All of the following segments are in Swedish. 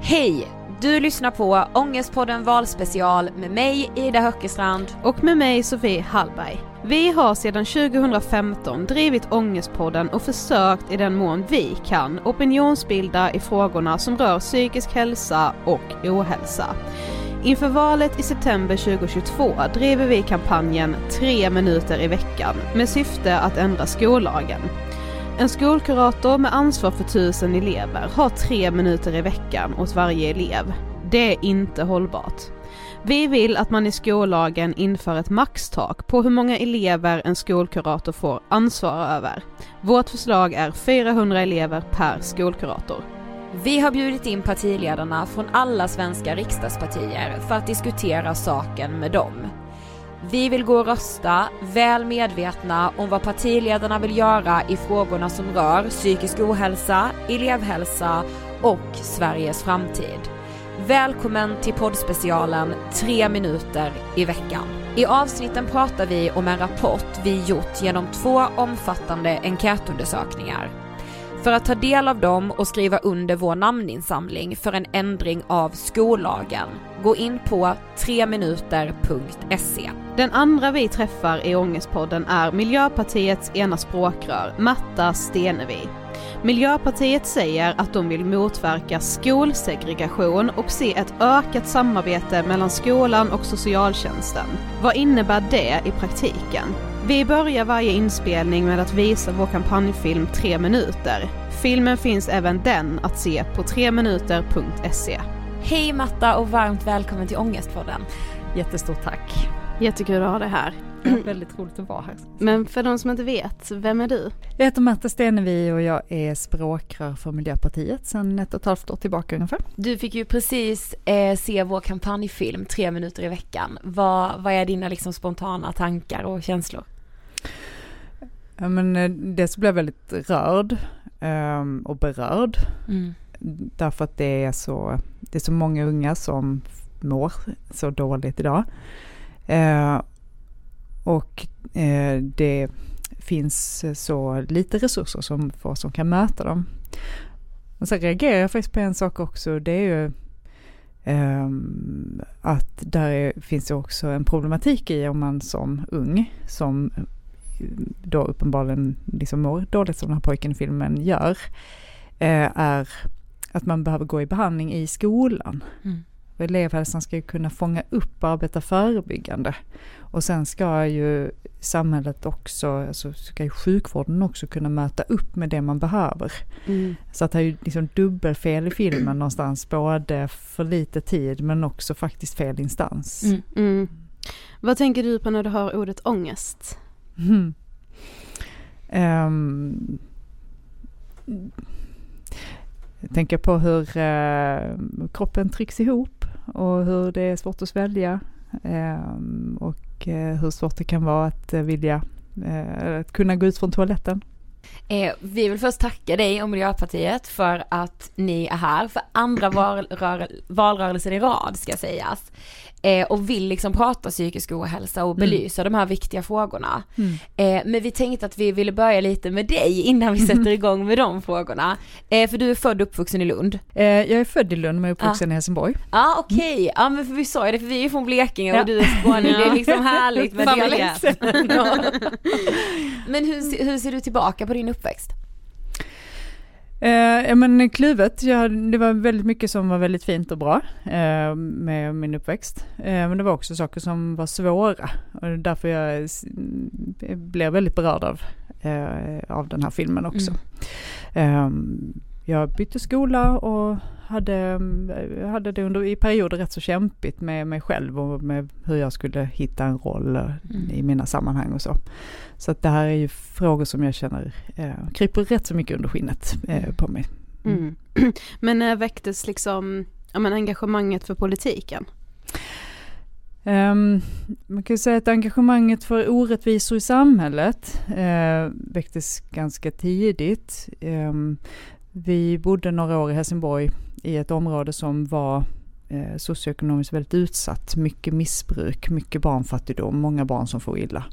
Hej! Du lyssnar på Ångestpodden valspecial med mig Ida Höckestrand Och med mig Sofie Hallberg. Vi har sedan 2015 drivit Ångestpodden och försökt i den mån vi kan opinionsbilda i frågorna som rör psykisk hälsa och ohälsa. Inför valet i september 2022 driver vi kampanjen 3 minuter i veckan med syfte att ändra skollagen. En skolkurator med ansvar för tusen elever har tre minuter i veckan åt varje elev. Det är inte hållbart. Vi vill att man i skollagen inför ett maxtak på hur många elever en skolkurator får ansvara över. Vårt förslag är 400 elever per skolkurator. Vi har bjudit in partiledarna från alla svenska riksdagspartier för att diskutera saken med dem. Vi vill gå och rösta, väl medvetna om vad partiledarna vill göra i frågorna som rör psykisk ohälsa, elevhälsa och Sveriges framtid. Välkommen till poddspecialen 3 minuter i veckan. I avsnitten pratar vi om en rapport vi gjort genom två omfattande enkätundersökningar. För att ta del av dem och skriva under vår namninsamling för en ändring av skollagen, gå in på 3minuter.se. Den andra vi träffar i Ångestpodden är Miljöpartiets ena språkrör, Matta Stenevi. Miljöpartiet säger att de vill motverka skolsegregation och se ett ökat samarbete mellan skolan och socialtjänsten. Vad innebär det i praktiken? Vi börjar varje inspelning med att visa vår kampanjfilm 3 minuter. Filmen finns även den att se på 3minuter.se. Hej Matta och varmt välkommen till Ångestpodden. Jättestort tack. Jättekul att ha dig här. Det är väldigt roligt att vara här. Men för de som inte vet, vem är du? Jag heter Märta Stenevi och jag är språkrör för Miljöpartiet sedan ett och ett halvt år tillbaka ungefär. Du fick ju precis eh, se vår kampanjfilm tre minuter i veckan. Vad, vad är dina liksom spontana tankar och känslor? Ja, men eh, dels blev jag väldigt rörd um, och berörd. Mm. Därför att det är, så, det är så många unga som mår så dåligt idag. Uh, och eh, det finns eh, så lite resurser som, för som kan möta dem. Och sen reagerar jag faktiskt på en sak också, det är ju um, att där är, finns det också en problematik i om man som ung, som eh, då uppenbarligen liksom mår dåligt som den här pojken i filmen gör, är att man behöver gå i behandling i skolan. Mm. Och elevhälsan ska ju kunna fånga upp och arbeta förebyggande. Och sen ska ju samhället också, alltså ska ju sjukvården också kunna möta upp med det man behöver. Mm. Så att det är ju liksom dubbelfel i filmen någonstans, både för lite tid men också faktiskt fel instans. Mm. Mm. Vad tänker du på när du hör ordet ångest? Um, jag tänker på hur uh, kroppen trycks ihop och hur det är svårt att svälja. Ehm, och eh, hur svårt det kan vara att eh, vilja, eh, att kunna gå ut från toaletten. Eh, vi vill först tacka dig och Miljöpartiet för att ni är här för andra valrör valrörelsen i rad ska sägas eh, och vill liksom prata psykisk ohälsa och mm. belysa mm. de här viktiga frågorna. Mm. Eh, men vi tänkte att vi ville börja lite med dig innan vi sätter igång med de frågorna. Eh, för du är född och uppvuxen i Lund. Eh, jag är född i Lund men uppvuxen ah. i Helsingborg. Ja ah, okej, okay. mm. ja men för vi sa ju det för vi är från Blekinge ja. och du är skåning, det är liksom härligt med dialekt. men hur, hur ser du tillbaka på din uppväxt? Eh, ja men kluvet, ja, det var väldigt mycket som var väldigt fint och bra eh, med min uppväxt. Eh, men det var också saker som var svåra och därför jag blev väldigt berörd av, eh, av den här filmen också. Mm. Jag bytte skola och hade, hade det under, i perioder rätt så kämpigt med mig själv och med hur jag skulle hitta en roll mm. i mina sammanhang och så. Så att det här är ju frågor som jag känner eh, kryper rätt så mycket under skinnet eh, på mig. Mm. Men när väcktes liksom ja, men engagemanget för politiken? Um, man kan säga att engagemanget för orättvisor i samhället uh, väcktes ganska tidigt. Um, vi bodde några år i Helsingborg i ett område som var uh, socioekonomiskt väldigt utsatt. Mycket missbruk, mycket barnfattigdom, många barn som får illa.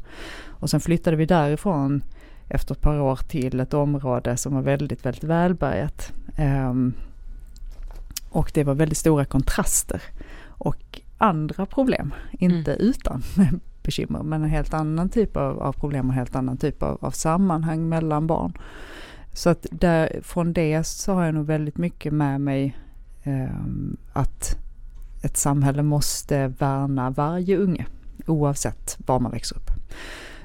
Och sen flyttade vi därifrån efter ett par år till ett område som var väldigt, väldigt välbärgat. Um, och det var väldigt stora kontraster. Och andra problem, inte mm. utan bekymmer, men en helt annan typ av, av problem och en helt annan typ av, av, sammanhang mellan barn. Så att där, från det så har jag nog väldigt mycket med mig eh, att ett samhälle måste värna varje unge, oavsett var man växer upp.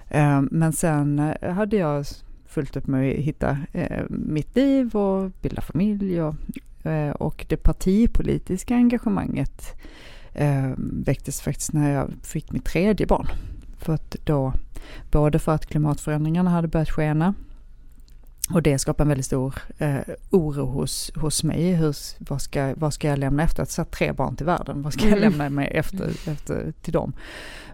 Eh, men sen eh, hade jag fullt upp med att hitta eh, mitt liv och bilda familj och, eh, och det partipolitiska engagemanget eh, väcktes faktiskt när jag fick mitt tredje barn. För att då, både för att klimatförändringarna hade börjat skena och det skapade en väldigt stor eh, oro hos, hos mig. Hur, vad, ska, vad ska jag lämna efter? Att sätta tre barn till världen, vad ska jag mm. lämna mig efter, efter till dem?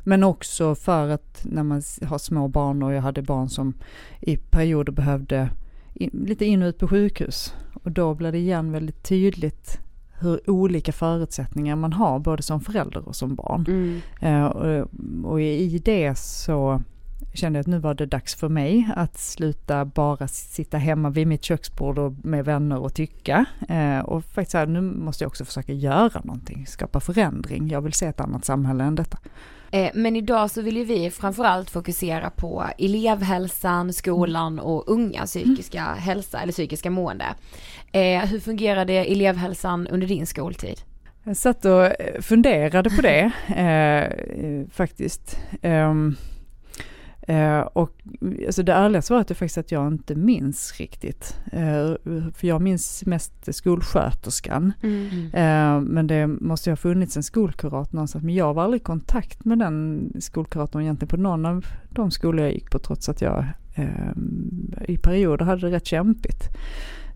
Men också för att när man har små barn och jag hade barn som i perioder behövde in, lite in och ut på sjukhus. Och då blev det igen väldigt tydligt hur olika förutsättningar man har både som förälder och som barn. Mm. Uh, och, och, i det så kände att nu var det dags för mig att sluta bara sitta hemma vid mitt köksbord och med vänner och tycka. Uh, och faktiskt här, nu måste jag också försöka göra någonting, skapa förändring. Jag vill se ett annat samhälle än detta. Eh, men idag så vill ju vi framförallt fokusera på elevhälsan, skolan mm. och unga psykiska mm. hälsa eller psykiska mående. Eh, hur fungerade elevhälsan under din skoltid? Jag satt och eh, funderade på det eh, faktiskt. Um, Eh, och alltså det ärliga svaret är faktiskt att jag inte minns riktigt. Eh, för jag minns mest skolsköterskan. Mm. Eh, men det måste ju ha funnits en skolkurator någonstans. Men jag var aldrig i kontakt med den skolkuratorn egentligen på någon av de skolor jag gick på trots att jag ehm, i perioder hade det rätt kämpigt.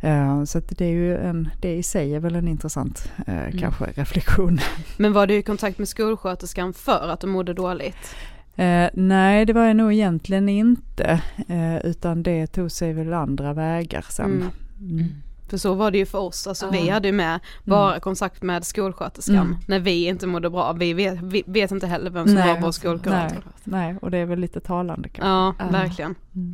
Uh, så det är ju en, det i sig är väl en intressant uh, mm. kanske reflektion. Men var du i kontakt med skolsköterskan för att du mådde dåligt? Eh, nej, det var jag nog egentligen inte, eh, utan det tog sig väl andra vägar sen. Mm. Mm. För så var det ju för oss, alltså ah. vi hade ju med bara mm. kontakt med skolsköterskan mm. när vi inte mådde bra. Vi vet, vi vet inte heller vem som nej, var vår skolkurator. Nej, nej, och det är väl lite talande kanske. Ja, ah. verkligen. Mm.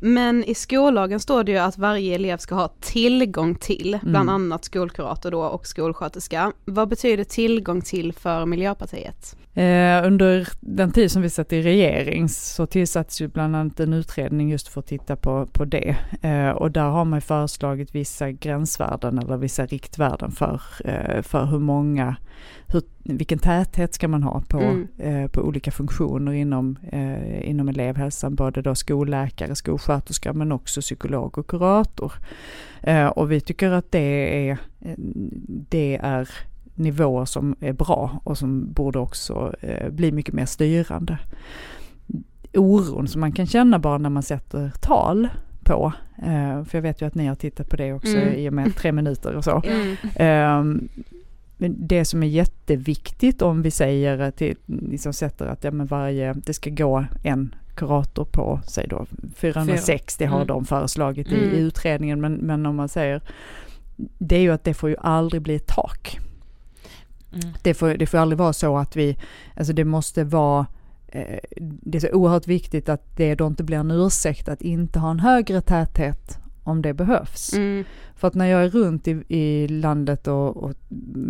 Men i skollagen står det ju att varje elev ska ha tillgång till, mm. bland annat skolkurator då och skolsköterska. Vad betyder tillgång till för Miljöpartiet? Eh, under den tid som vi satt i regering så tillsattes ju bland annat en utredning just för att titta på, på det. Eh, och där har man föreslagit vissa gränsvärden eller vissa riktvärden för, eh, för hur många, hur, vilken täthet ska man ha på, mm. På olika funktioner inom, inom elevhälsan, både då skolläkare, skolsköterska men också psykolog och kurator. Och vi tycker att det är, det är nivåer som är bra och som borde också eh, bli mycket mer styrande. Oron som man kan känna bara när man sätter tal på, eh, för jag vet ju att ni har tittat på det också mm. i och med tre minuter och så. Mm. Eh, men det som är jätteviktigt om vi säger till, liksom sätter att ja, men varje, det ska gå en kurator på, säg då 406, det har mm. de föreslagit i, i mm. utredningen, men, men om man säger, det är ju att det får ju aldrig bli ett tak. Mm. Det, får, det får aldrig vara så att vi, alltså det måste vara eh, det är så oerhört viktigt att det då inte blir en ursäkt att inte ha en högre täthet om det behövs. Mm. För att när jag är runt i, i landet och, och,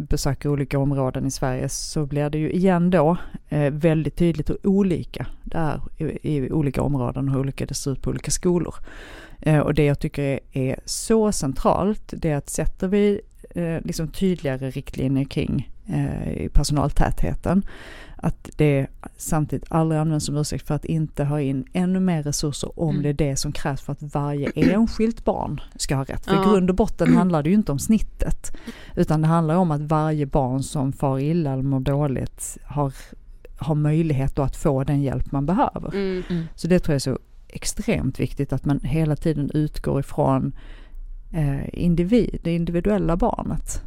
besöker olika områden i Sverige så blir det ju igen då eh, väldigt tydligt hur olika det är i, i, olika områden och hur olika det ser ut på olika skolor. Eh, och det jag tycker är, är så centralt det är att sätter vi eh, liksom tydligare riktlinjer kring eh, personaltätheten. Att det samtidigt aldrig används som ursäkt för att inte ha in ännu mer resurser om mm. det är det som krävs för att varje enskilt barn ska ha rätt. För ja. i grund och botten handlar det ju inte om snittet. Utan det handlar om att varje barn som far illa eller mår dåligt har, har möjlighet att få den hjälp man behöver. Mm. Mm. Så det tror jag är så extremt viktigt att man hela tiden utgår ifrån eh, individ, det individuella barnet.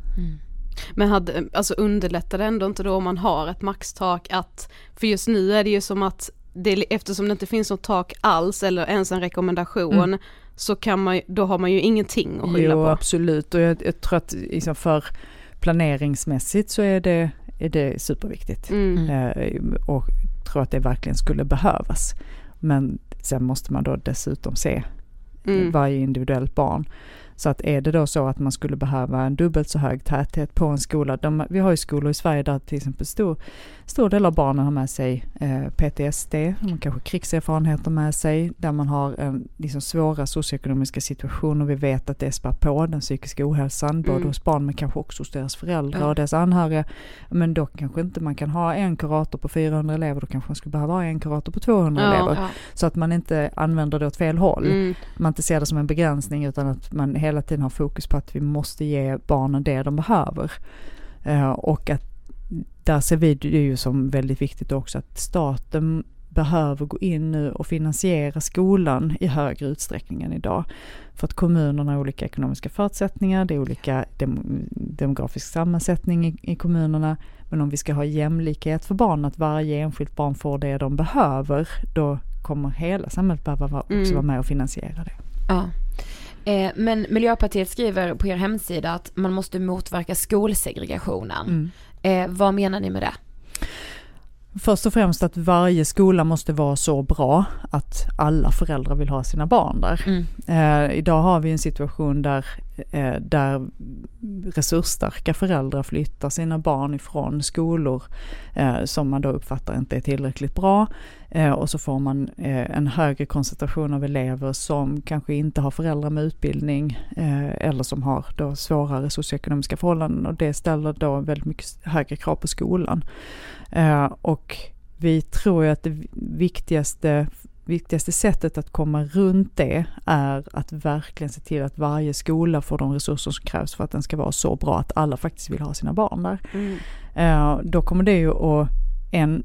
Mm. Men hade, alltså underlättar det ändå inte då om man har ett maxtak att, för just nu är det ju som att det, eftersom det inte finns något tak alls eller ens en rekommendation Mm. så kan man, då har man ju ingenting att skylla Jo, på. absolut. Och jag, jag tror att liksom för planeringsmässigt så är det, är det superviktigt. Mm. Eh, och tror att det verkligen skulle behövas. Men sen måste man då dessutom se Mm. varje individuellt barn. Så att är det då så att man skulle behöva en dubbelt så hög täthet på en skola. De, vi har ju skolor i Sverige där till exempel stor, stor del av barnen har med sig eh, PTSD, de kanske krigserfarenheter med sig, där man har en, liksom svåra socioekonomiska situationer. Vi vet att det spär på den psykiska ohälsan, både Mm. hos barn men kanske också hos deras föräldrar Ja. och deras anhöriga. Men då kanske inte man kan ha en kurator på 400 elever, då kanske man skulle behöva ha en kurator på 200 Ja. elever. Ja. Så att man inte använder det åt fel håll Mm. man inte ser det som en begränsning utan att man hela tiden har fokus på att vi måste ge barnen det de behöver. Eh, och att där ser vi det ju som väldigt viktigt också att staten behöver gå in nu och finansiera skolan i högre utsträckning än idag. För att kommunerna har olika ekonomiska förutsättningar, det är olika dem, demografisk sammansättning i, i kommunerna. Men om vi ska ha jämlikhet för barn, att varje enskilt barn får det de behöver, då kommer hela samhället behöva vara- också Mm. vara med och finansiera det. Ja. Eh, men Miljöpartiet skriver på er hemsida att man måste motverka skolsegregationen. Mm. Eh, vad menar ni med det? Först och främst att varje skola måste vara så bra att alla föräldrar vill ha sina barn där. Mm. Eh, idag har vi en situation där, Eh, där resursstarka föräldrar flyttar sina barn ifrån skolor eh, som man då uppfattar inte är tillräckligt bra. Eh, och så får man eh, en högre koncentration av elever som kanske inte har föräldrar med utbildning eh, eller som har då svårare socioekonomiska förhållanden och det ställer då väldigt mycket högre krav på skolan. Eh, och vi tror ju att det viktigaste viktigaste sättet att komma runt det är att verkligen se till att varje skola får de resurser som krävs för att den ska vara så bra att alla faktiskt vill ha sina barn där. Mm. Eh, då kommer det ju att, en,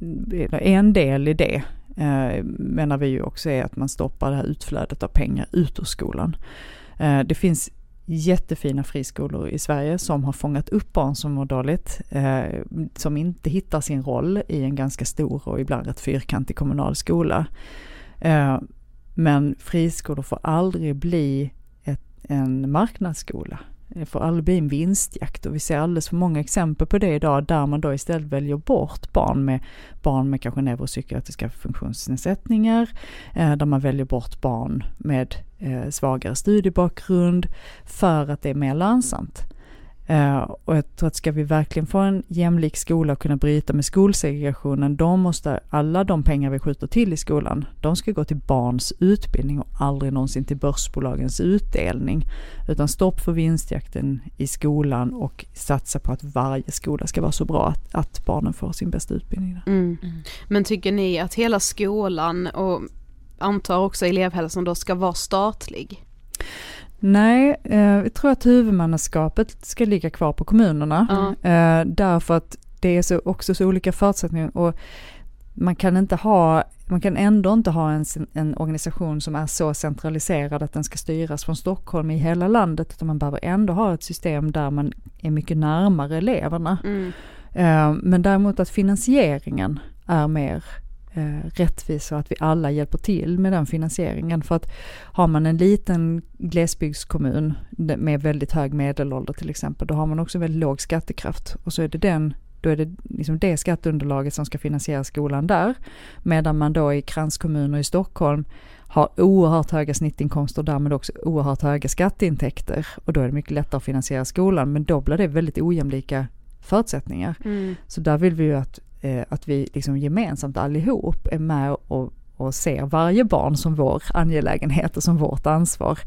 en del i det eh, menar vi ju också är att man stoppar det här utflödet av pengar ut ur skolan. Eh, det finns jättefina friskolor i Sverige som har fångat upp barn som mår dåligt, eh, som inte hittar sin roll i en ganska stor och ibland rätt fyrkantig kommunal skola. Eh, men friskolor får aldrig bli ett, en marknadsskola. Det får aldrig bli en vinstjakt och vi ser alldeles för många exempel på det idag där man då istället väljer bort barn med, barn med kanske neuropsykiatriska funktionsnedsättningar, eh, där man väljer bort barn med eh, svagare studiebakgrund för att det är mer lönsamt. Eh, och jag tror att ska vi verkligen få en jämlik skola och kunna bryta med skolsegregationen, då måste alla de pengar vi skjuter till i skolan, de ska gå till barns utbildning och aldrig någonsin till börsbolagens utdelning. Utan stopp för vinstjakten i skolan och satsa på att varje skola ska vara så bra att, att barnen får sin bästa utbildning. Där. Mm. Men tycker ni att hela skolan och antar också elevhälsan då ska vara statlig? Nej, eh, jag tror att huvudmannaskapet ska ligga kvar på kommunerna. Ja. Eh, därför att det är så, också så olika förutsättningar och man kan inte ha, man kan ändå inte ha en, en organisation som är så centraliserad att den ska styras från Stockholm i hela landet, utan man behöver ändå ha ett system där man är mycket närmare eleverna. Mm. Eh, Men däremot att finansieringen är mer eh, rättvis och att vi alla hjälper till med den finansieringen. För att har man en liten glesbygdskommun med väldigt hög medelålder till exempel, då har man också väldigt låg skattekraft. Och så är det den då är det liksom det skatteunderlaget som ska finansiera skolan där. Medan man då i kranskommuner i Stockholm har oerhört höga snittinkomster och därmed också oerhört höga skatteintäkter. Och då är det mycket lättare att finansiera skolan, men då blir det väldigt ojämlika förutsättningar. Mm. Så där vill vi ju att, att vi liksom gemensamt allihop är med och, och ser varje barn som vår angelägenhet och som vårt ansvar.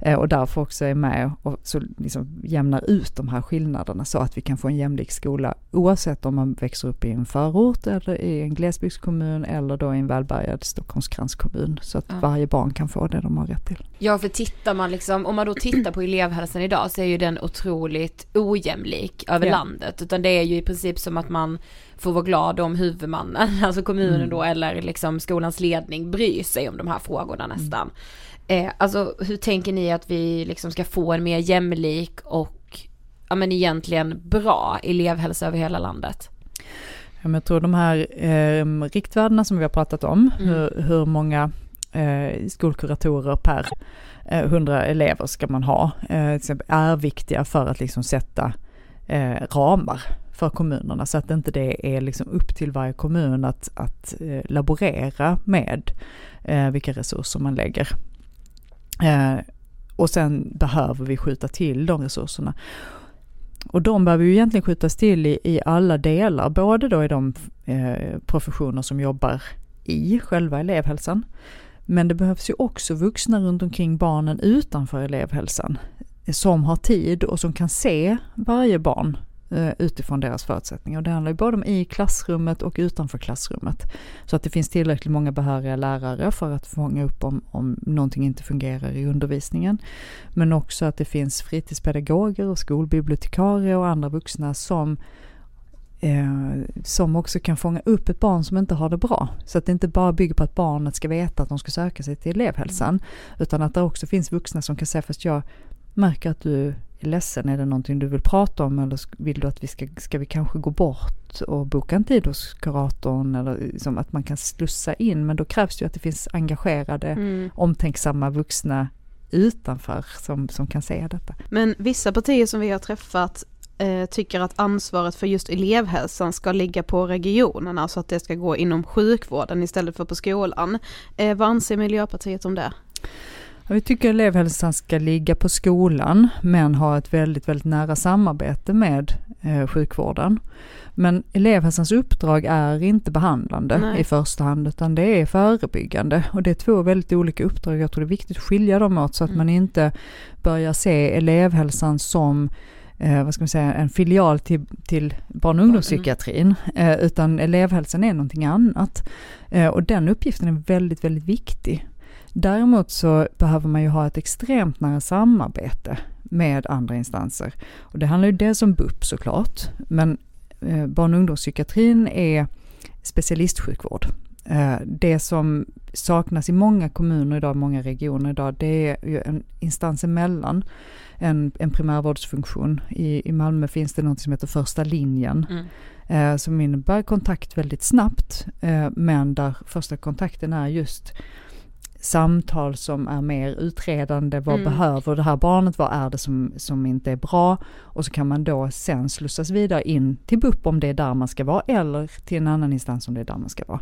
Eh, och därför också är med och så liksom jämnar ut de här skillnaderna så att vi kan få en jämlik skola oavsett om man växer upp i en förort eller i en glesbygdskommun eller då i en välbärgad Stockholmskranskommun. Så att Ja. varje barn kan få det de har rätt till. Ja, för tittar man liksom, om man då tittar på elevhälsan idag så är ju den otroligt ojämlik över Ja. landet. Utan det är ju i princip som att man får vara glad om huvudmannen, alltså kommunen Mm. då eller liksom skolans ledning bryr sig om de här frågorna nästan. Eh, alltså hur tänker ni att vi liksom ska få en mer jämlik och ja men egentligen bra elevhälsa över hela landet? Ja, men jag tror de här eh, riktvärdena som vi har pratat om, Mm. hur, hur många eh, skolkuratorer per eh, 100 elever ska man ha, eh, är viktiga för att liksom sätta eh, ramar för kommunerna så att inte det är liksom upp till varje kommun att, att eh, laborera med eh, vilka resurser man lägger. Eh, och sen behöver vi skjuta till de resurserna. Och de behöver ju egentligen skjutas till i, i alla delar, både då i de eh, professioner som jobbar i själva elevhälsan. Men det behövs ju också vuxna runt omkring barnen utanför elevhälsan som har tid och som kan se varje barn Eh, utifrån deras förutsättningar. Och det handlar ju både om i klassrummet och utanför klassrummet. Så att det finns tillräckligt många behöriga lärare för att fånga upp om, om någonting inte fungerar i undervisningen. Men också att det finns fritidspedagoger och skolbibliotekarier och andra vuxna som eh, som också kan fånga upp ett barn som inte har det bra. Så att det inte bara bygger på att barnet ska veta att de ska söka sig till elevhälsan. Utan att det också finns vuxna som kan säga, fast jag märker att du är ledsen, är det någonting du vill prata om eller vill du att vi ska, ska vi kanske gå bort och boka en tid hos kuratorn eller liksom att man kan slussa in. Men då krävs det ju att det finns engagerade, Mm. omtänksamma vuxna utanför som, som kan säga detta. Men vissa partier som vi har träffat eh, tycker att ansvaret för just elevhälsan ska ligga på regionerna, alltså att det ska gå inom sjukvården istället för på skolan. Eh, vad anser Miljöpartiet om det? Vi tycker elevhälsan ska ligga på skolan men ha ett väldigt, väldigt nära samarbete med eh, sjukvården. Men elevhälsans uppdrag är inte behandlande Nej. i första hand utan det är förebyggande och det är två väldigt olika uppdrag. Jag tror det är viktigt att skilja dem åt så att Mm. man inte börjar se elevhälsan som eh, vad ska man säga, en filial till, till barn och ungdomspsykiatrin, eh, utan elevhälsan är någonting annat. Eh, och den uppgiften är väldigt, väldigt viktig. Däremot så behöver man ju ha ett extremt nära samarbete med andra instanser. Och det handlar ju dels om BUP såklart, men eh, barn och ungdomspsykiatrin är specialistsjukvård. Eh, det som saknas i många kommuner idag, många regioner idag, det är ju en instans emellan en, en primärvårdsfunktion. I, I Malmö finns det något som heter första linjen Mm. eh, som innebär kontakt väldigt snabbt men där första kontakten är just samtal som är mer utredande. Vad Mm. behöver det här barnet? Vad är det som, som inte är bra? Och så kan man då sen slussas vidare in till BUP om det är där man ska vara eller till en annan instans om det är där man ska vara.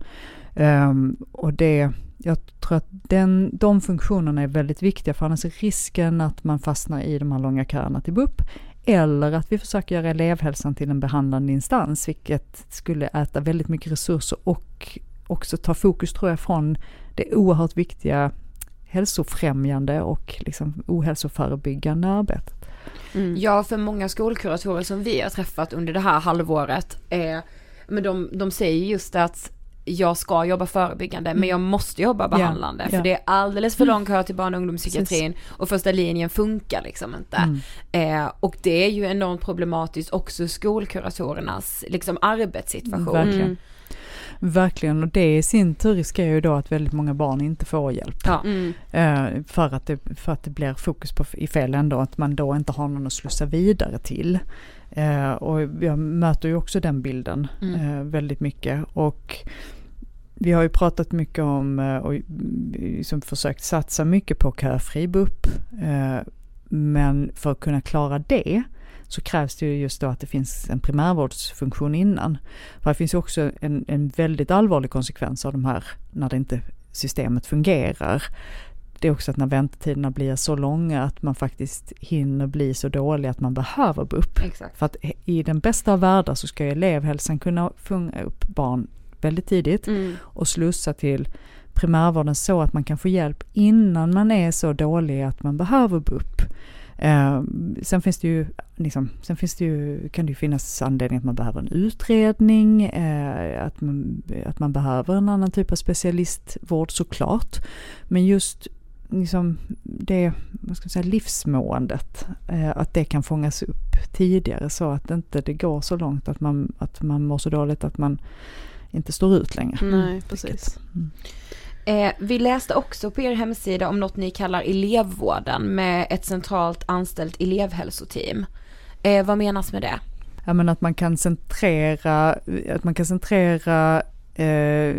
Ehm, och det, jag tror att den, de funktionerna är väldigt viktiga för annars är risken att man fastnar i de här långa köerna till BUP eller att vi försöker göra elevhälsan till en behandlande instans, vilket skulle äta väldigt mycket resurser och också ta fokus tror jag från det oerhört viktiga hälsofrämjande och liksom ohälsoförebyggande arbetet. Mm. Ja, för många skolkuratorer som vi har träffat under det här halvåret, eh, men de, de säger just att jag ska jobba förebyggande men jag måste jobba behandlande för ja. det är alldeles för lång kö till barn och ungdomspsykiatrin och första linjen funkar liksom inte. Mm. Eh, och det är ju enormt problematiskt också skolkuratorernas liksom arbetssituation. Verkligen. Mm. Verkligen, och det i sin tur riskerar ju då att väldigt många barn inte får hjälp. Ja. Mm. Eh, för, att det, för att det blir fokus på i fel ändå, att man då inte har någon att slussa vidare till. Eh, och jag möter ju också den bilden Mm. eh, väldigt mycket. Och vi har ju pratat mycket om och liksom försökt satsa mycket på köfri BUP. Men för att kunna klara det så krävs det ju just då att det finns en primärvårdsfunktion innan. För det finns ju också en, en väldigt allvarlig konsekvens av de här när det inte systemet fungerar. Det är också att när väntetiderna blir så långa att man faktiskt hinner bli så dålig att man behöver BUP. Exakt. För att i den bästa av världar så ska ju elevhälsan kunna fånga upp barn väldigt tidigt Mm. och slussa till primärvården så att man kan få hjälp innan man är så dålig att man behöver BUP. Eh, sen finns det ju, liksom, sen finns det ju, kan det ju finnas anledning att man behöver en utredning, eh, att, man, att man behöver en annan typ av specialistvård såklart. Men just liksom, det vad ska jag säga, livsmåendet, eh, att det kan fångas upp tidigare så att det inte det går så långt att man, att man mår så dåligt att man inte står ut längre. Nej, precis. Mm. Eh, vi läste också på er hemsida om något ni kallar elevvården med ett centralt anställt elevhälsoteam. Eh, vad menas med det? Ja men att man kan centrera, att man kan centrera eh,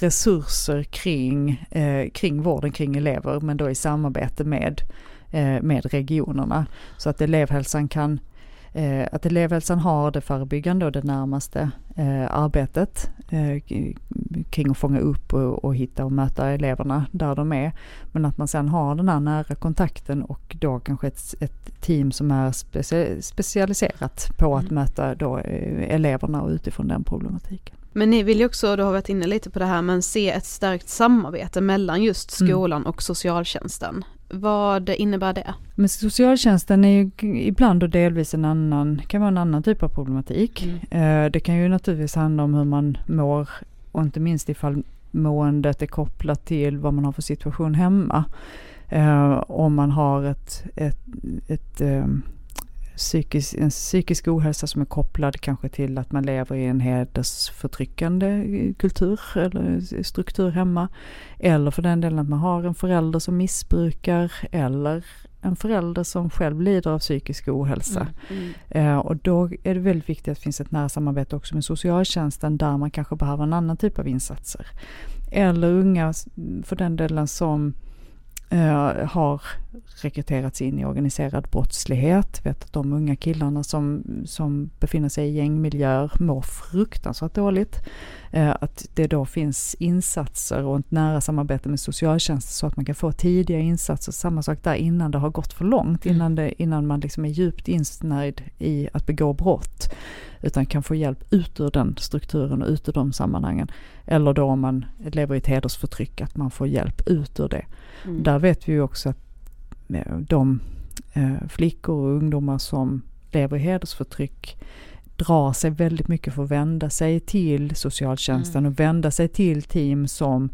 resurser kring, eh, kring vården kring elever men då i samarbete med, eh, med regionerna. Så att elevhälsan kan eh, att elevhälsan har det förebyggande och det närmaste eh, arbetet eh, kring att fånga upp och, och, hitta och möta eleverna där de är. Men att man sen har den här nära kontakten och då kanske ett, ett team som är speci specialiserat på att mm. möta då eh, eleverna och utifrån den problematiken. Men ni vill ju också, du har varit inne lite på det här, men se ett starkt samarbete mellan just mm. skolan mm. och socialtjänsten. Vad innebär det? Men socialtjänsten är ju ibland och delvis en annan, kan vara en annan typ av problematik. Mm. Eh, det kan ju naturligtvis handla om hur man mår och inte minst ifall måendet är kopplat till vad man har för situation hemma. Eh, om man har ett, ett, ett eh, psykisk, en psykisk ohälsa som är kopplad kanske till att man lever i en hedersförtryckande kultur eller struktur hemma. Eller för den delen att man har en förälder som missbrukar eller en förälder som själv lider av psykisk ohälsa. Mm, mm. Eh, och då är det väldigt viktigt att det finns ett nära samarbete också med socialtjänsten där man kanske behöver en annan typ av insatser. Eller unga för den delen som eh, har rekryterats in i organiserad brottslighet. Vet att de unga killarna som, som befinner sig i gängmiljöer mår fruktansvärt dåligt. Eh, att det då finns insatser och ett nära samarbete med socialtjänsten så att man kan få tidiga insatser. Samma sak där innan det har gått för långt, mm. innan, det, innan man liksom är djupt insnärjd i att begå brott. Utan kan få hjälp ut ur den strukturen och ut ur de sammanhangen. Eller då om man lever i ett hedersförtryck, att man får hjälp ut ur det. Mm. Där vet vi ju också att de eh, flickor och ungdomar som lever i hedersförtryck drar sig väldigt mycket för att vända sig till socialtjänsten mm. och vända sig till team som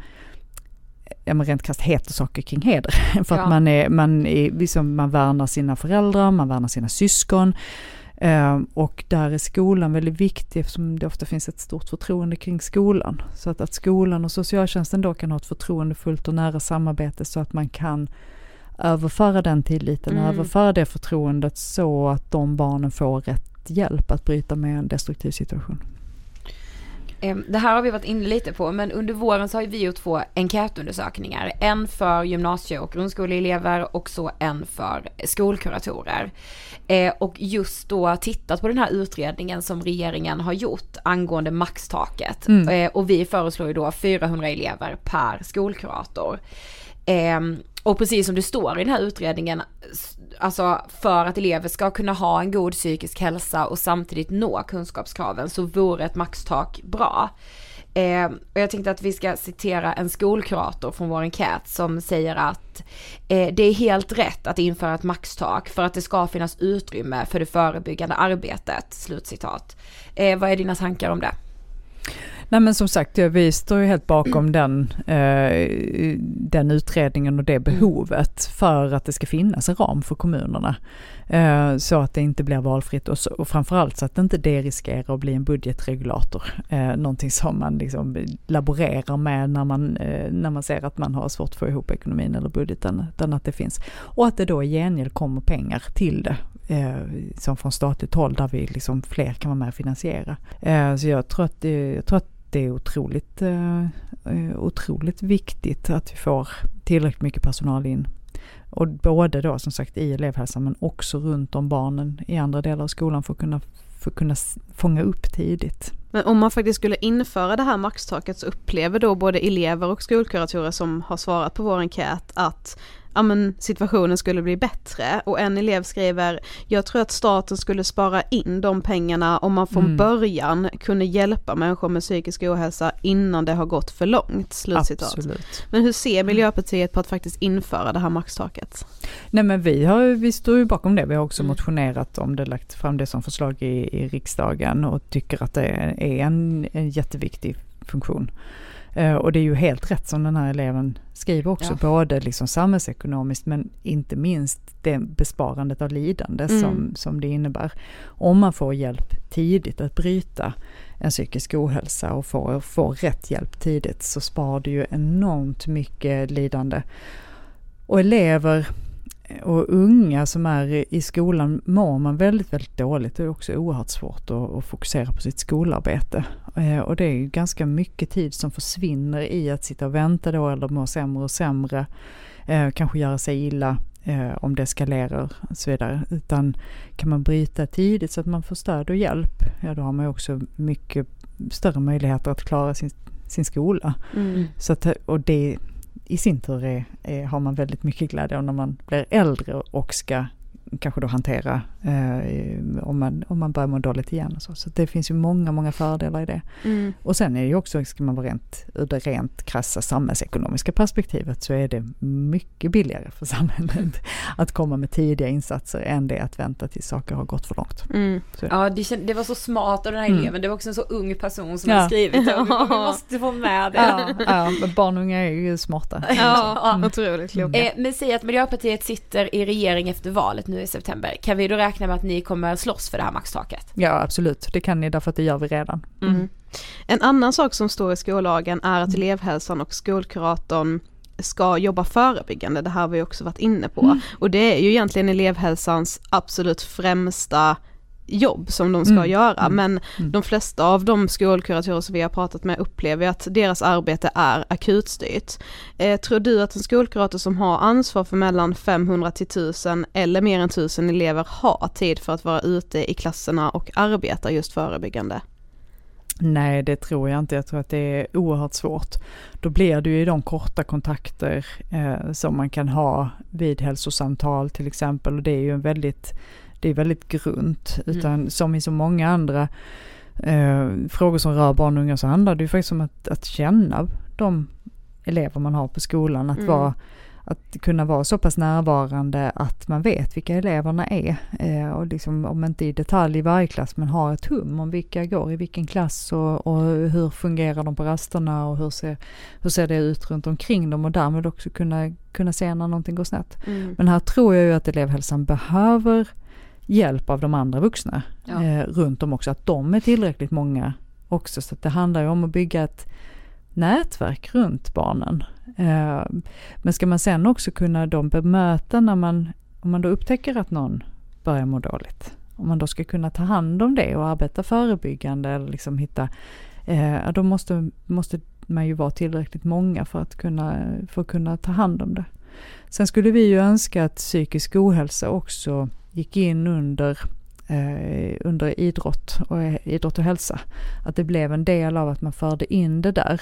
ja, men rent krasst heter saker kring heder. för ja. att man, är, man, är, liksom, man värnar sina föräldrar, man värnar sina syskon. Uh, och där är skolan väldigt viktig eftersom det ofta finns ett stort förtroende kring skolan. Så att, att skolan och socialtjänsten då kan ha ett förtroendefullt och nära samarbete så att man kan överföra den tilliten, mm. överföra det förtroendet så att de barnen får rätt hjälp att bryta med en destruktiv situation. Det här har vi varit inne lite på, men under våren så har vi gjort två enkätundersökningar. En för gymnasie och grundskoleelever och så en för skolkuratorer. Eh, och just då tittat på den här utredningen som regeringen har gjort angående maxtaket. Mm. Eh, och vi föreslår ju då 400 elever per skolkurator. Och precis som det står i den här utredningen, alltså för att elever ska kunna ha en god psykisk hälsa och samtidigt nå kunskapskraven så vore ett maxtak bra. Eh, och jag tänkte att vi ska citera en skolkurator från vår enkät som säger att eh, det är helt rätt att införa ett maxtak för att det ska finnas utrymme för det förebyggande arbetet. Slutcitat. Eh, vad är dina tankar om det? Nej men som sagt, vi står ju helt bakom den, eh, den utredningen och det mm. behovet för att det ska finnas en ram för kommunerna. Eh, så att det inte blir valfritt och, så, och framförallt så att det inte det riskerar att bli en budgetregulator. Eh, någonting som man liksom laborerar med när man, eh, när man ser att man har svårt att få ihop ekonomin eller budgeten, utan att det finns. Och att det då i gengäld kommer pengar till det eh, som från statligt håll där vi liksom fler kan vara med och finansiera. Eh, så jag tror att, jag tror att det är otroligt, eh, eh, otroligt viktigt att vi får tillräckligt mycket personal in. Och både då som sagt i elevhälsan men också runt om barnen i andra delar av skolan för att kunna, för att kunna fånga upp tidigt. Men om man faktiskt skulle införa det här maxtaket så upplever då både elever och skolkuratorer som har svarat på vår enkät att ja men situationen skulle bli bättre och en elev skriver jag tror att staten skulle spara in de pengarna om man från mm. början kunde hjälpa människor med psykisk ohälsa innan det har gått för långt. Slutcitat. Absolut. Men hur ser Miljöpartiet på att faktiskt införa det här maxtaket? Nej men vi, har, vi står ju bakom det, vi har också mm. motionerat om det, lagt fram det som förslag i, i riksdagen och tycker att det är en, en jätteviktig funktion. Eh, och det är ju helt rätt som den här eleven skriver också, Ja. både liksom samhällsekonomiskt men inte minst det besparandet av lidande Mm. som, som det innebär. Om man får hjälp tidigt att bryta en psykisk ohälsa och får, får rätt hjälp tidigt så sparar det ju enormt mycket lidande. Och elever och unga som är i skolan mår man väldigt, väldigt dåligt. Det är också oerhört svårt att, att fokusera på sitt skolarbete. Eh, och det är ju ganska mycket tid som försvinner i att sitta och vänta då eller må sämre och sämre. Eh, kanske göra sig illa eh, om det eskalerar och så vidare. Utan kan man bryta tidigt så att man får stöd och hjälp, ja då har man ju också mycket större möjligheter att klara sin, sin skola. Mm. Så att, och det i sin tur är, är, har man väldigt mycket glädje av när man blir äldre och ska kanske då hantera eh, om, man, om man börjar må dåligt igen. Och så så det finns ju många, många fördelar i det. Mm. Och sen är det ju också, ska man vara rent, ur det rent krassa samhällsekonomiska perspektivet så är det mycket billigare för samhället att komma med tidiga insatser än det att vänta tills saker har gått för långt. Mm. Ja, det, känd, det var så smart av den här Mm. eleven. Det var också en så ung person som Ja. hade skrivit det. Vi måste få med det. Ja, ja, men barn och unga är ju smarta. Ja, Mm. otroligt kloka. Eh, men säg att Miljöpartiet sitter i regering efter valet nu i september. Kan vi då räkna med att ni kommer slåss för det här maxtaket? Ja, absolut. Det kan ni därför att det gör vi redan. Mm. En annan sak som står i skollagen är att elevhälsan och skolkuratorn ska jobba förebyggande, det här har vi också varit inne på. Och det är ju egentligen elevhälsans absolut främsta jobb som de ska Mm. göra, Mm. men Mm. de flesta av de skolkuratorer som vi har pratat med upplever att deras arbete är akutstyrt. Eh, tror du att en skolkurator som har ansvar för mellan 500 till 1000 eller mer än 1000 elever har tid för att vara ute i klasserna och arbeta just förebyggande? Nej, det tror jag inte. Jag tror att det är oerhört svårt. Då blir det ju de korta kontakter eh, som man kan ha vid hälsosamtal till exempel. Och det är ju en väldigt, det är väldigt grunt. Utan som i så många andra eh, frågor som rör barn och unga så handlar det ju faktiskt om att, att känna de elever man har på skolan. Att, Mm. vara, att kunna vara så pass närvarande att man vet vilka eleverna är. Eh, och liksom, om inte i detalj i varje klass men ha ett hum om vilka går i vilken klass och, och hur fungerar de på rasterna och hur ser, hur ser det ut runt omkring dem och därmed också kunna, kunna se när någonting går snett. Mm. Men här tror jag ju att elevhälsan behöver hjälp av de andra vuxna Ja. eh, runt om också, att de är tillräckligt många också. Så att det handlar ju om att bygga ett nätverk runt barnen. Eh, men ska man sen också kunna de bemöta när man, om man då upptäcker att någon börjar må dåligt, om man då ska kunna ta hand om det och arbeta förebyggande eller liksom hitta, eh, då måste, måste man ju vara tillräckligt många för att kunna, för att kunna ta hand om det. Sen skulle vi ju önska att psykisk ohälsa också gick in under, eh, under idrott, och, eh, idrott och hälsa. Att det blev en del av att man förde in det där.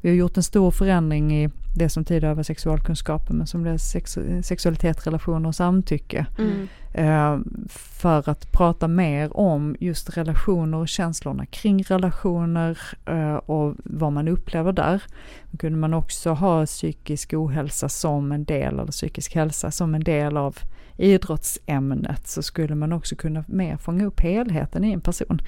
Vi har gjort en stor förändring i det som tidigare var sexualkunskapen men som blev sex, sexualitet, relationer och samtycke. Mm. Eh, för att prata mer om just relationer och känslorna kring relationer eh, och vad man upplever där. Då kunde man också ha psykisk ohälsa som en del, eller psykisk hälsa som en del av idrottsämnet så skulle man också kunna mer fånga upp helheten i en person.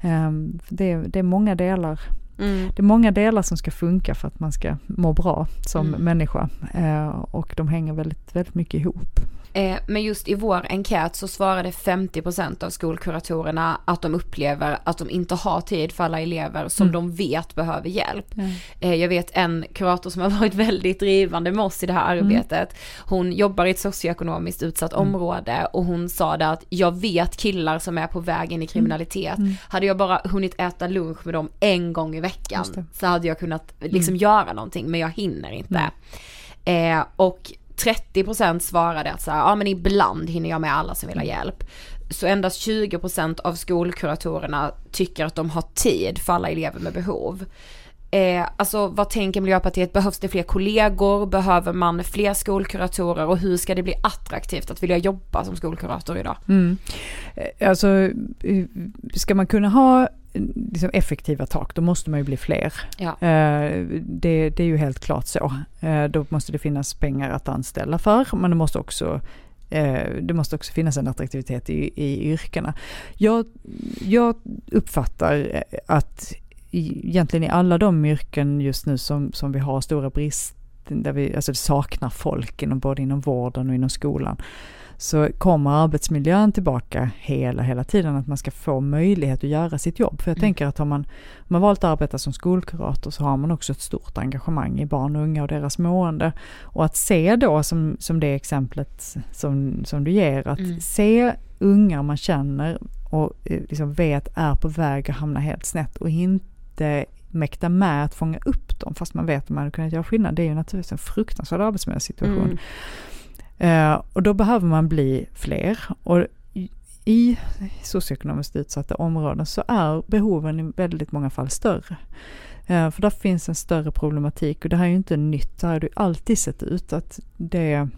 Eh, det är många delar Mm. det är många delar som ska funka för att man ska må bra som Mm. människa eh, och de hänger väldigt, väldigt mycket ihop. Eh, men just i vår enkät så svarade 50% av skolkuratorerna att de upplever att de inte har tid för alla elever som Mm. de vet behöver hjälp. Eh, jag vet en kurator som har varit väldigt drivande med oss i det här arbetet. Hon jobbar i ett socioekonomiskt utsatt Mm. område och hon sa det att jag vet killar som är på väg in i kriminalitet. Mm. Hade jag bara hunnit äta lunch med dem en gång i veckan Det. så hade jag kunnat liksom Mm. göra någonting men jag hinner inte. Eh, och 30% svarade att så här, ja men ibland hinner jag med alla som vill ha hjälp. Så endast 20% av skolkuratorerna tycker att de har tid för alla elever med behov. Eh, alltså vad tänker Miljöpartiet, behövs det fler kollegor, behöver man fler skolkuratorer och hur ska det bli attraktivt att vilja jobba som skolkurator idag? Mm. Eh, Alltså, eh, ska man kunna ha eh, liksom effektiva tak, då måste man ju bli fler. Ja. Det, det är ju helt klart så. Då måste det finnas pengar att anställa för, men det måste också det måste också finnas en attraktivitet i, i yrkena. Jag, jag uppfattar att egentligen i alla de yrken just nu som, som vi har stora brist, där vi alltså saknar folk inom både inom vården och inom skolan, så kommer arbetsmiljön tillbaka hela, hela tiden, att man ska få möjlighet att göra sitt jobb. För jag mm. tänker att har man, om man valt att arbeta som skolkurator så har man också ett stort engagemang i barn och unga och deras mående. Och att se då, som, som det exemplet som, som du ger, att mm. se unga man känner och eh, liksom vet är på väg att hamna helt snett och inte mäkta med att fånga upp dem fast man vet att man hade kunnat göra skillnad. Det är ju naturligtvis en fruktansvärd arbetsmiljösituation. Mm. Eh, och då behöver man bli fler. Och i socioekonomiskt utsatta områden så är behoven i väldigt många fall större. Eh, för där finns en större problematik och det här är ju inte nytt, det här har det alltid sett ut att det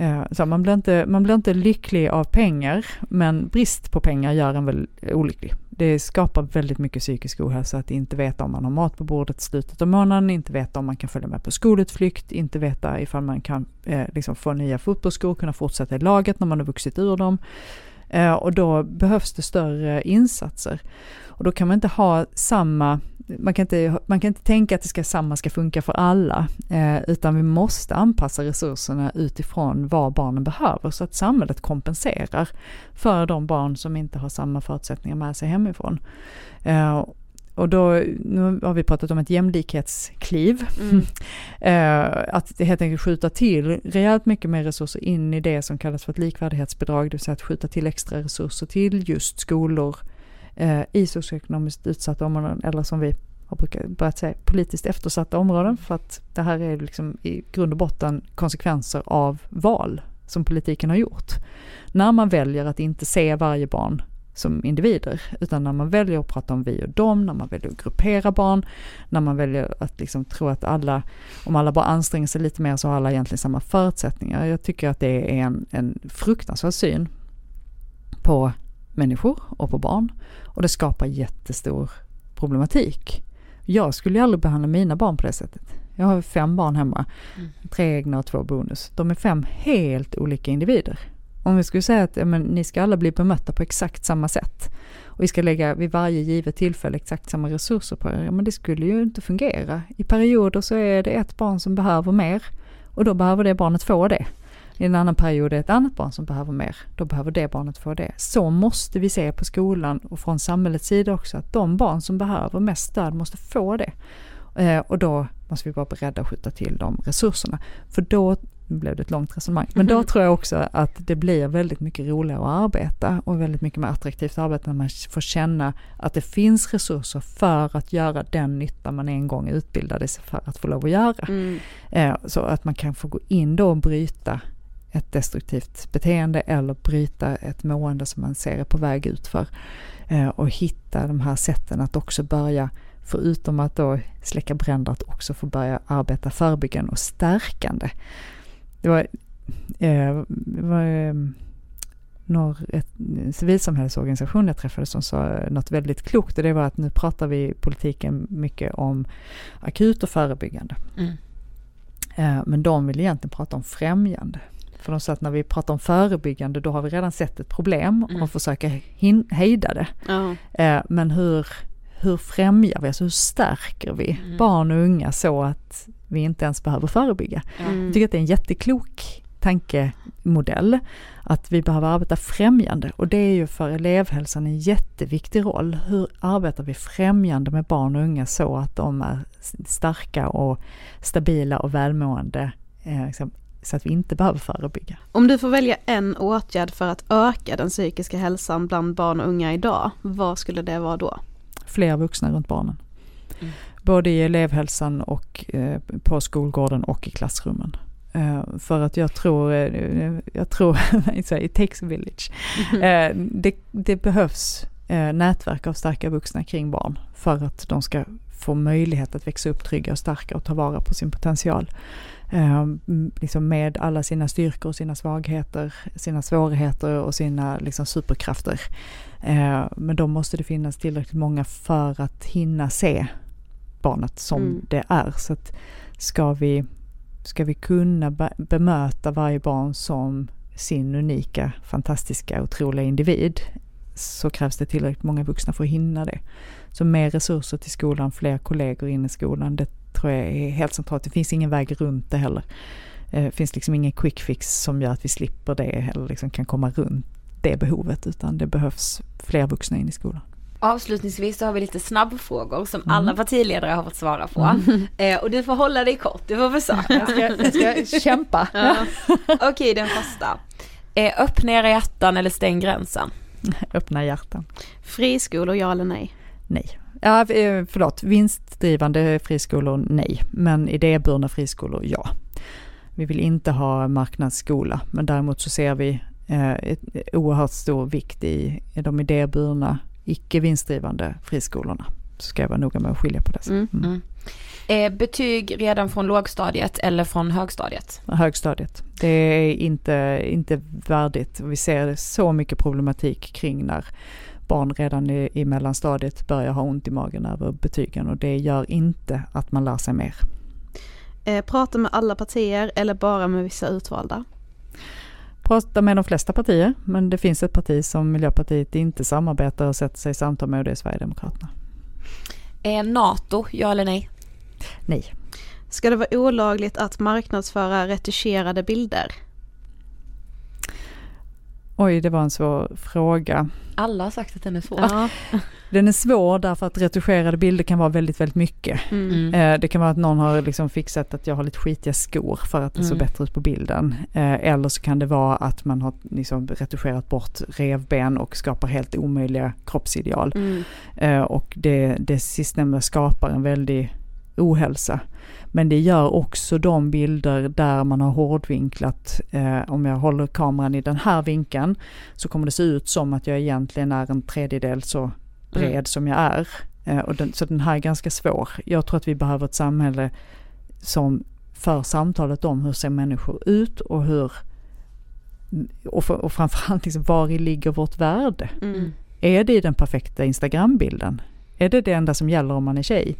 Eh, så man, blir inte, man blir inte lycklig av pengar, men brist på pengar gör en väl olycklig. Det skapar väldigt mycket psykisk ohälsa att inte veta om man har mat på bordet i slutet av månaden, inte veta om man kan följa med på skolutflykt, inte veta ifall man kan eh, liksom få nya fotbollsskor, kunna fortsätta i laget när man har vuxit ur dem. Eh, och då behövs det större insatser. Och då kan man inte ha samma man kan, inte, man kan inte tänka att det ska, samma ska funka för alla, eh, utan vi måste anpassa resurserna utifrån vad barnen behöver, så att samhället kompenserar för de barn som inte har samma förutsättningar med sig hemifrån. Eh, och då, nu har vi pratat om ett jämlikhetskliv. Mm. eh, att helt enkelt skjuta till rejält mycket mer resurser in i det som kallas för ett likvärdighetsbidrag, det vill säga att skjuta till extra resurser till just skolor eh, i socioekonomiskt utsatta områden, eller som vi har brukat börjat säga, politiskt eftersatta områden, för att det här är liksom i grund och botten konsekvenser av val som politiken har gjort. När man väljer att inte se varje barn som individer, utan när man väljer att prata om vi och dem, när man väljer att gruppera barn, när man väljer att liksom tro att alla, om alla bara anstränger sig lite mer så har alla egentligen samma förutsättningar. Jag tycker att det är en, en fruktansvärd syn på människor och på barn. Och det skapar jättestor problematik. Jag skulle ju aldrig behandla mina barn på det sättet. Jag har fem barn hemma, mm. tre egna och två bonus. De är fem helt olika individer. Om vi skulle säga att ja, men, ni ska alla bli bemötta på exakt samma sätt och vi ska lägga vid varje givet tillfälle exakt samma resurser på er, ja men det skulle ju inte fungera. I perioder så är det ett barn som behöver mer och då behöver det barnet få det. I en annan period är det ett annat barn som behöver mer, då behöver det barnet få det. Så måste vi se på skolan och från samhällets sida också, att de barn som behöver mest stöd måste få det. Eh, och då måste vi vara beredda att skjuta till de resurserna. För då blev det ett långt resonemang. Men då tror jag också att det blir väldigt mycket roligare att arbeta och väldigt mycket mer attraktivt arbete när man får känna att det finns resurser för att göra den nytta man en gång utbildade sig för att få lov att göra. Mm. Eh, så att man kan få gå in då och bryta ett destruktivt beteende eller bryta ett mående som man ser är på väg ut för. Eh, och hitta de här sätten att också börja, förutom att då släcka bränder, att också få börja arbeta förebyggande och stärkande. Det var, eh, var eh, ett, civilsamhällesorganisation jag träffade som sa något väldigt klokt och det var att nu pratar vi i politiken mycket om akut och förebyggande. Mm. Eh, men de vill egentligen prata om främjande. För de sa att när vi pratar om förebyggande då har vi redan sett ett problem mm. och försöker hejda det. Uh -huh. Men hur, hur främjar vi, alltså hur stärker vi mm. barn och unga så att vi inte ens behöver förebygga? Mm. Jag tycker att det är en jätteklok tankemodell, att vi behöver arbeta främjande och det är ju för elevhälsan en jätteviktig roll. Hur arbetar vi främjande med barn och unga så att de är starka och stabila och välmående eh, liksom, så att vi inte behöver förebygga. Om du får välja en åtgärd för att öka den psykiska hälsan bland barn och unga idag, vad skulle det vara då? Fler vuxna runt barnen. Mm. Både i elevhälsan och eh, på skolgården och i klassrummen. Uh, för att jag tror, uh, jag tror, it takes a village. Uh, det, det, behövs nätverk av starka vuxna kring barn för att de ska få möjlighet att växa upp trygga och starka och ta vara på sin potential. Eh, liksom med alla sina styrkor, sina svagheter, sina svårigheter och sina liksom, superkrafter. Eh, men då måste det finnas tillräckligt många för att hinna se barnet som mm. det är. Så att ska vi, ska vi kunna bemöta varje barn som sin unika, fantastiska, otroliga individ så krävs det tillräckligt många vuxna för att hinna det. Så mer resurser till skolan, fler kollegor in i skolan, det tror jag är helt centralt. Det finns ingen väg runt det heller. Eh, det finns liksom ingen quick fix som gör att vi slipper det eller liksom kan komma runt det behovet utan det behövs fler vuxna in i skolan. Avslutningsvis så har vi lite snabbfrågor som Mm. alla partiledare har fått svara på. Eh, och du får hålla dig kort, du får försöka. Jag ska, jag ska kämpa. Okej, den första. Eh, öppna era hjärtan eller stäng gränsen. Öppna hjärtan. Friskolor, ja eller nej? Nej. Ja, eh, förlåt, vinstdrivande friskolor nej, men idéburna friskolor ja. Vi vill inte ha marknadsskola, men däremot så ser vi eh, ett oerhört stor vikt i de idéburna, icke vinstdrivande friskolorna. Så ska jag vara noga med att skilja på det. Mm. Mm. Eh, betyg redan från lågstadiet eller från högstadiet? Högstadiet. Det är inte, inte värdigt. Vi ser så mycket problematik kring när barn redan i, i mellanstadiet börjar ha ont i magen över betygen och det gör inte att man lär sig mer. Eh, prata med alla partier eller bara med vissa utvalda? Prata med de flesta partier, men det finns ett parti som Miljöpartiet inte samarbetar och sätter sig i samtal med och det är Sverigedemokraterna. Eh, NATO, ja eller nej? Nej. Ska det vara olagligt att marknadsföra retuscherade bilder? Oj, det var en svår fråga. Alla har sagt att den är svår. Ja. Den är svår därför att retuscherade bilder kan vara väldigt, väldigt mycket. Mm. Eh, Det kan vara att någon har liksom fixat att jag har lite skitiga skor för att det ser Mm. bättre ut på bilden. Eh, Eller så kan det vara att man har liksom retuscherat bort revben och skapar helt omöjliga kroppsideal. Mm. Eh, Och det, det sistnämnda skapar en väldig ohälsa. Men det gör också de bilder där man har hårdvinklat, eh, om jag håller kameran i den här vinkeln så kommer det se ut som att jag egentligen är en tredjedel så bred Mm. som jag är. Eh, och den, så den här är ganska svår. Jag tror att vi behöver ett samhälle som för samtalet om hur ser människor ut och hur och, för, och framförallt liksom, var ligger vårt värde? Mm. Är det i den perfekta Instagrambilden? Är det det enda som gäller om man är tjej?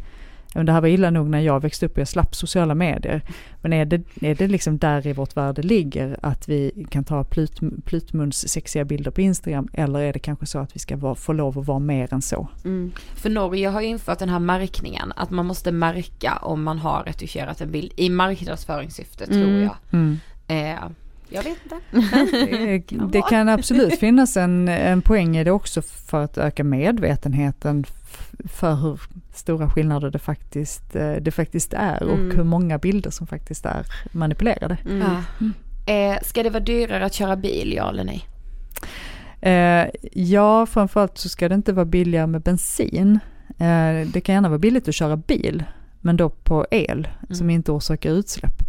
Men Det här var illa nog när jag växte upp och jag slapp sociala medier. Men är det, är det liksom där i vårt värde ligger att vi kan ta plut, plutmuns sexiga bilder på Instagram eller är det kanske så att vi ska vara, få lov att vara mer än så? Mm. För Norge har ju infört den här märkningen, att man måste märka om man har retuscherat en bild i marknadsföringssyfte tror Mm. jag. Mm. Eh, jag vet inte. Det, det kan absolut finnas en, en poäng i det också för att öka medvetenheten för hur stora skillnader det faktiskt, eh, det faktiskt är och Mm. hur många bilder som faktiskt är manipulerade. Mm. Ja. Eh, ska det vara dyrare att köra bil, ja eller nej? Eh, ja, framförallt så ska det inte vara billigare med bensin. Eh, det kan gärna vara billigt att köra bil, men då på el som Mm. inte orsakar utsläpp.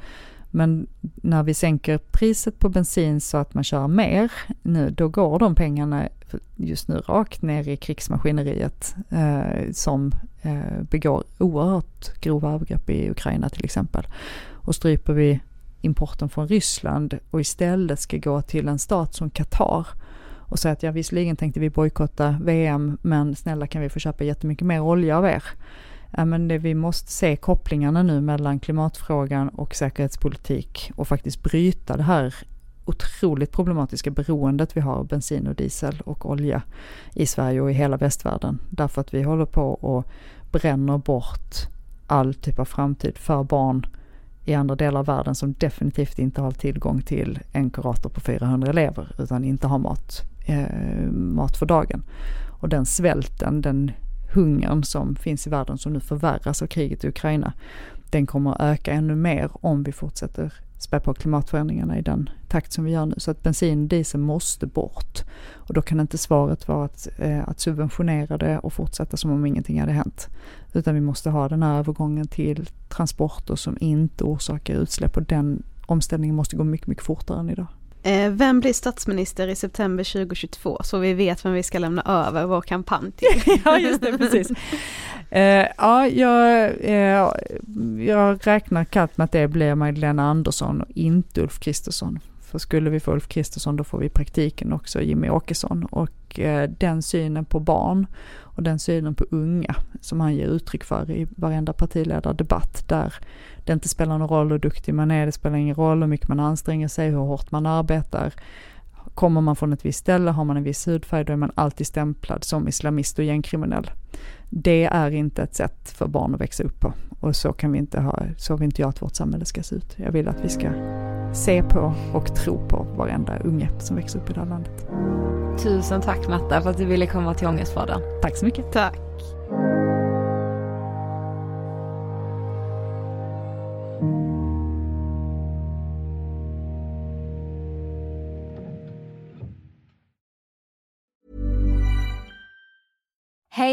Men när vi sänker priset på bensin så att man kör mer, nu, då går de pengarna just nu rakt ner i krigsmaskineriet eh, som eh, begår oerhört grova övergrepp i Ukraina till exempel. Och stryper vi importen från Ryssland och istället ska gå till en stat som Qatar och säga att ja, visserligen tänkte vi bojkotta VM, men snälla kan vi få köpa jättemycket mer olja av er? Ja, men det, vi måste se kopplingarna nu mellan klimatfrågan och säkerhetspolitik och faktiskt bryta det här otroligt problematiska beroendet vi har av bensin och diesel och olja i Sverige och i hela västvärlden. Därför att vi håller på och bränner bort all typ av framtid för barn i andra delar av världen som definitivt inte har tillgång till en kurator på 400 elever utan inte har mat, eh, mat för dagen. Och den svälten, den hungern som finns i världen som nu förvärras av kriget i Ukraina, den kommer att öka ännu mer om vi fortsätter spä på klimatförändringarna i den takt som vi gör nu. Så att bensin och diesel måste bort. Och då kan inte svaret vara att, eh, att subventionera det och fortsätta som om ingenting hade hänt. Utan vi måste ha den här övergången till transporter som inte orsakar utsläpp och den omställningen måste gå mycket, mycket fortare än idag. Eh, vem blir statsminister i september 2022? Så vi vet vem vi ska lämna över vår kampanj till. ja, just det, precis. Eh, ja, jag, eh, jag räknar kallt med att det blir Magdalena Andersson och inte Ulf Kristersson. För skulle vi få Ulf Kristersson då får vi i praktiken också Jimmy Åkesson. Och eh, den synen på barn och den synen på unga som han ger uttryck för i varenda partiledardebatt där det inte spelar någon roll hur duktig man är, det spelar ingen roll hur mycket man anstränger sig, hur hårt man arbetar. Kommer man från ett visst ställe, har man en viss hudfärg, då är man alltid stämplad som islamist och gängkriminell. Det är inte ett sätt för barn att växa upp på. Och så kan vi inte ha, så vill inte jag att vårt samhälle ska se ut. Jag vill att vi ska se på och tro på varenda unge som växer upp i det här landet. Tusen tack Natta för att du ville komma till Ångestpodden. Tack så mycket. Tack.